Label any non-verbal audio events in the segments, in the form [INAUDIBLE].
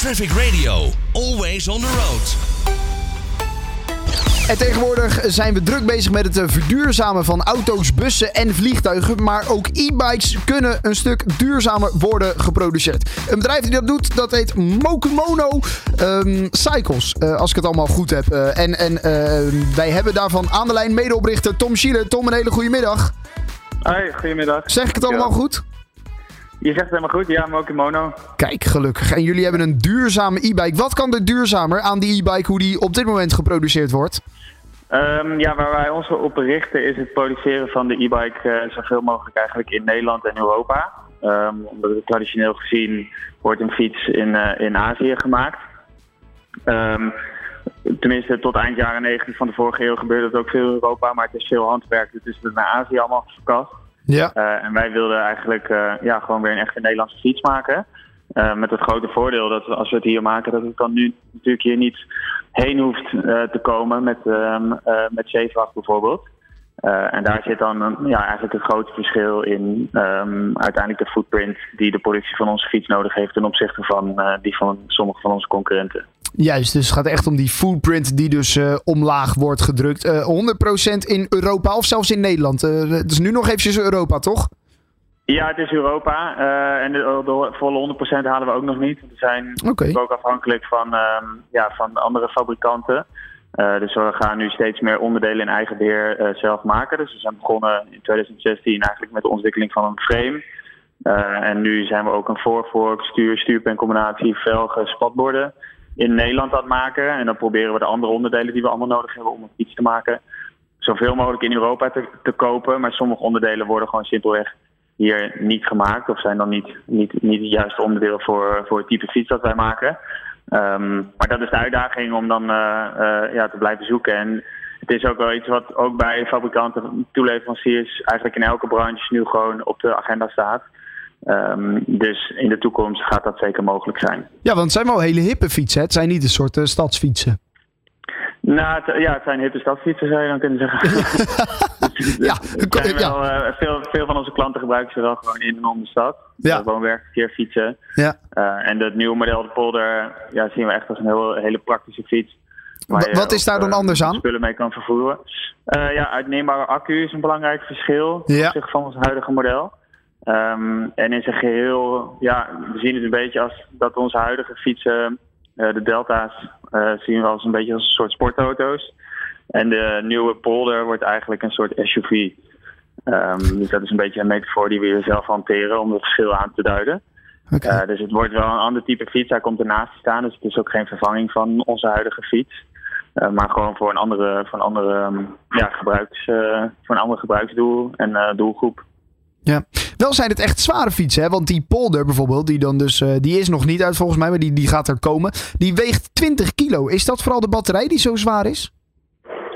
Traffic Radio, always on the road. En tegenwoordig zijn we druk bezig met het eh, verduurzamen van auto's, bussen en vliegtuigen. Maar ook e-bikes kunnen een stuk duurzamer worden geproduceerd. Een bedrijf die dat doet, dat heet Mokumono ehm, Cycles. eh, als ik het allemaal goed heb. Eh, en en eh, wij hebben daarvan aan de lijn medeoprichter Tom Schiele. Tom, een hele goede middag. Hoi, goedemiddag. Zeg ik het allemaal goed? Je zegt het helemaal goed, ja, Mokimono. Kijk, gelukkig. En jullie hebben een duurzame e-bike. Wat kan er duurzamer aan die e-bike, hoe die op dit moment geproduceerd wordt? Ehm, ja, waar wij ons op richten is het produceren van de e-bike eh, zoveel mogelijk eigenlijk in Nederland en Europa. Ehm, omdat het traditioneel gezien wordt een fiets in, eh, in Azië gemaakt. Ehm, tenminste, tot eind jaren 90 van de vorige eeuw gebeurde het ook veel in Europa, maar het is veel handwerk, dus het is naar Azië allemaal verkast. Ja. Eh, en wij wilden eigenlijk eh, ja, gewoon weer een echte Nederlandse fiets maken. Eh, met het grote voordeel dat als we het hier maken, dat het dan nu natuurlijk hier niet heen hoeft te komen met, ehm eh met zeevacht bijvoorbeeld. En daar zit dan ja, eigenlijk het grote verschil in ehm, uiteindelijk de footprint die de productie van onze fiets nodig heeft ten opzichte van die van sommige van onze concurrenten. Juist, dus het gaat echt om die footprint die dus eh, omlaag wordt gedrukt. Eh 100% in Europa of zelfs in Nederland. Eh het is nu nog eventjes Europa, toch? Ja, het is Europa. eh, en de, de volle 100% halen we ook nog niet. We zijn ook afhankelijk van, ehm, ja, van andere fabrikanten. Eh, dus we gaan nu steeds meer onderdelen in eigen beheer eh, zelf maken. Dus we zijn begonnen in 2016 eigenlijk met de ontwikkeling van een frame. Eh, en nu zijn we ook een voorvork, stuur, stuurpencombinatie, velgen, spatborden in Nederland aan maken. En dan proberen we de andere onderdelen die we allemaal nodig hebben om een fiets te maken, zoveel mogelijk in Europa te, te kopen. Maar sommige onderdelen worden gewoon simpelweg hier niet gemaakt of zijn dan niet, niet, niet het juiste onderdeel voor, voor het type fiets dat wij maken. Ehm, maar dat is de uitdaging om dan eh, eh, ja, te blijven zoeken. En het is ook wel iets wat ook bij fabrikanten, toeleveranciers, eigenlijk in elke branche nu gewoon op de agenda staat. Ehm, dus in de toekomst gaat dat zeker mogelijk zijn. Ja, want het zijn wel hele hippe fietsen. hè? Het zijn niet een soort eh, stadsfietsen. Nou, het, ja, het zijn hippe stadsfietsen zou je dan kunnen zeggen. [LAUGHS] [LAUGHS] Ja, zijn wel, eh, veel, veel van onze klanten gebruiken ze wel gewoon in en om de stad. Ja. Ja. Woonwerk, fietsen. Ja. Eh, en het nieuwe model, de Polder, ja, zien we echt als een heel, hele praktische fiets. waar Wa- je wat is daar dan anders aan? Spullen mee kan vervoeren. Ja, uitneembare accu is een belangrijk verschil Ja. ten opzichte van ons huidige model. Ehm, en in zijn geheel, ja, we zien het een beetje als dat onze huidige fietsen, eh, de Delta's, eh, zien we als een beetje als een soort sportauto's. En de nieuwe Polder wordt eigenlijk een soort SUV. Ehm, dus dat is een beetje een metafoor die we hier zelf hanteren om het verschil aan te duiden. Eh, dus het wordt wel een ander type fiets. Hij komt ernaast te staan, dus het is ook geen vervanging van onze huidige fiets. Maar gewoon voor een andere, voor een andere, ehm, ja, gebruiks, voor een ander gebruiksdoel en doelgroep. Ja. Wel zijn het echt zware fietsen, hè? Want die polder bijvoorbeeld, die dan dus, eh, die is nog niet uit volgens mij, maar die, die gaat er komen. Die weegt 20 kilo. Is dat vooral de batterij die zo zwaar is?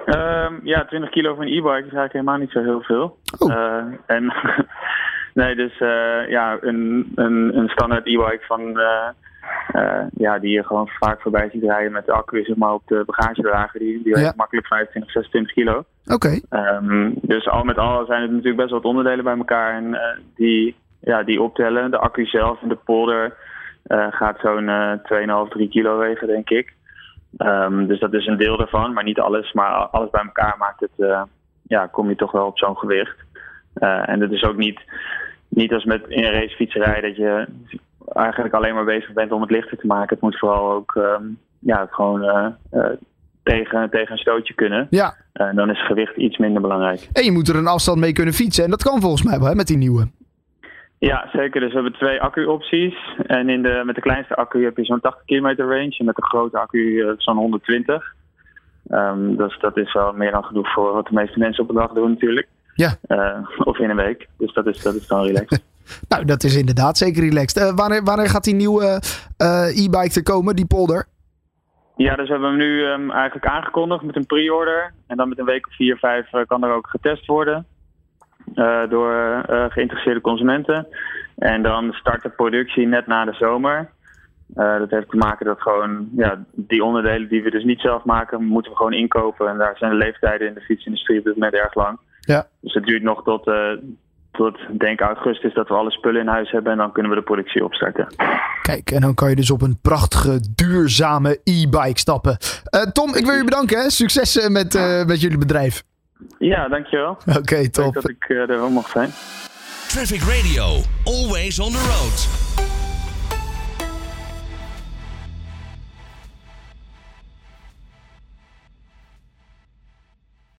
Ehm, ja, 20 kilo van een e-bike is eigenlijk helemaal niet zo heel veel. Oh. Eh, en [LAUGHS] nee, dus eh, ja, een, een, een standaard e-bike van eh, ja, die je gewoon vaak voorbij ziet rijden met de accu zeg maar, op de bagagedrager, die, die Ja. makkelijk 25, 26 kilo. Oké. Ehm, dus al met al zijn het natuurlijk best wat onderdelen bij elkaar en eh, die, ja, die optellen. De accu zelf en de polder eh, gaat zo'n eh 2,5, 3 kilo wegen, denk ik. Ehm, dus dat is een deel daarvan, maar niet alles. Maar alles bij elkaar maakt het, ja, kom je toch wel op zo'n gewicht. En het is ook niet, niet als met in een racefietserij dat je eigenlijk alleen maar bezig bent om het lichter te maken. Het moet vooral ook ehm, ja, het gewoon eh, eh, tegen, tegen een stootje kunnen. Ja. En dan is gewicht iets minder belangrijk. En je moet er een afstand mee kunnen fietsen. En dat kan volgens mij wel, hè, met die nieuwe. Ja, zeker. Dus we hebben twee accu-opties. En in de, met de kleinste accu heb je zo'n 80 kilometer range. En met de grote accu eh, zo'n 120. Ehm, dus dat is wel meer dan genoeg voor wat de meeste mensen op een dag doen natuurlijk. Ja. Eh, of in een week. Dus dat is, dat is dan relaxed. [LAUGHS] Nou, dat is inderdaad zeker relaxed. Eh, wanneer, wanneer gaat die nieuwe eh, e-bike er komen, die polder? ja, dus we hebben hem nu ehm, eigenlijk aangekondigd met een pre-order. En dan met een week of vier, vijf eh, kan er ook getest worden. door geïnteresseerde consumenten. En dan start de productie net na de zomer. Dat heeft te maken dat gewoon ja, die onderdelen die we dus niet zelf maken, moeten we gewoon inkopen. En daar zijn de leeftijden in de fietsindustrie op dit moment erg lang. Ja. Dus het duurt nog tot, tot denk augustus dat we alle spullen in huis hebben en dan kunnen we de productie opstarten. Kijk, en dan kan je dus op een prachtige, duurzame e-bike stappen. Uh, Tom, ik wil je bedanken. Hè? Succes met, uh, met jullie bedrijf. Ja, dankjewel. Oké, okay, top. Leuk dat ik uh, er wel mocht zijn. Traffic Radio, always on the road.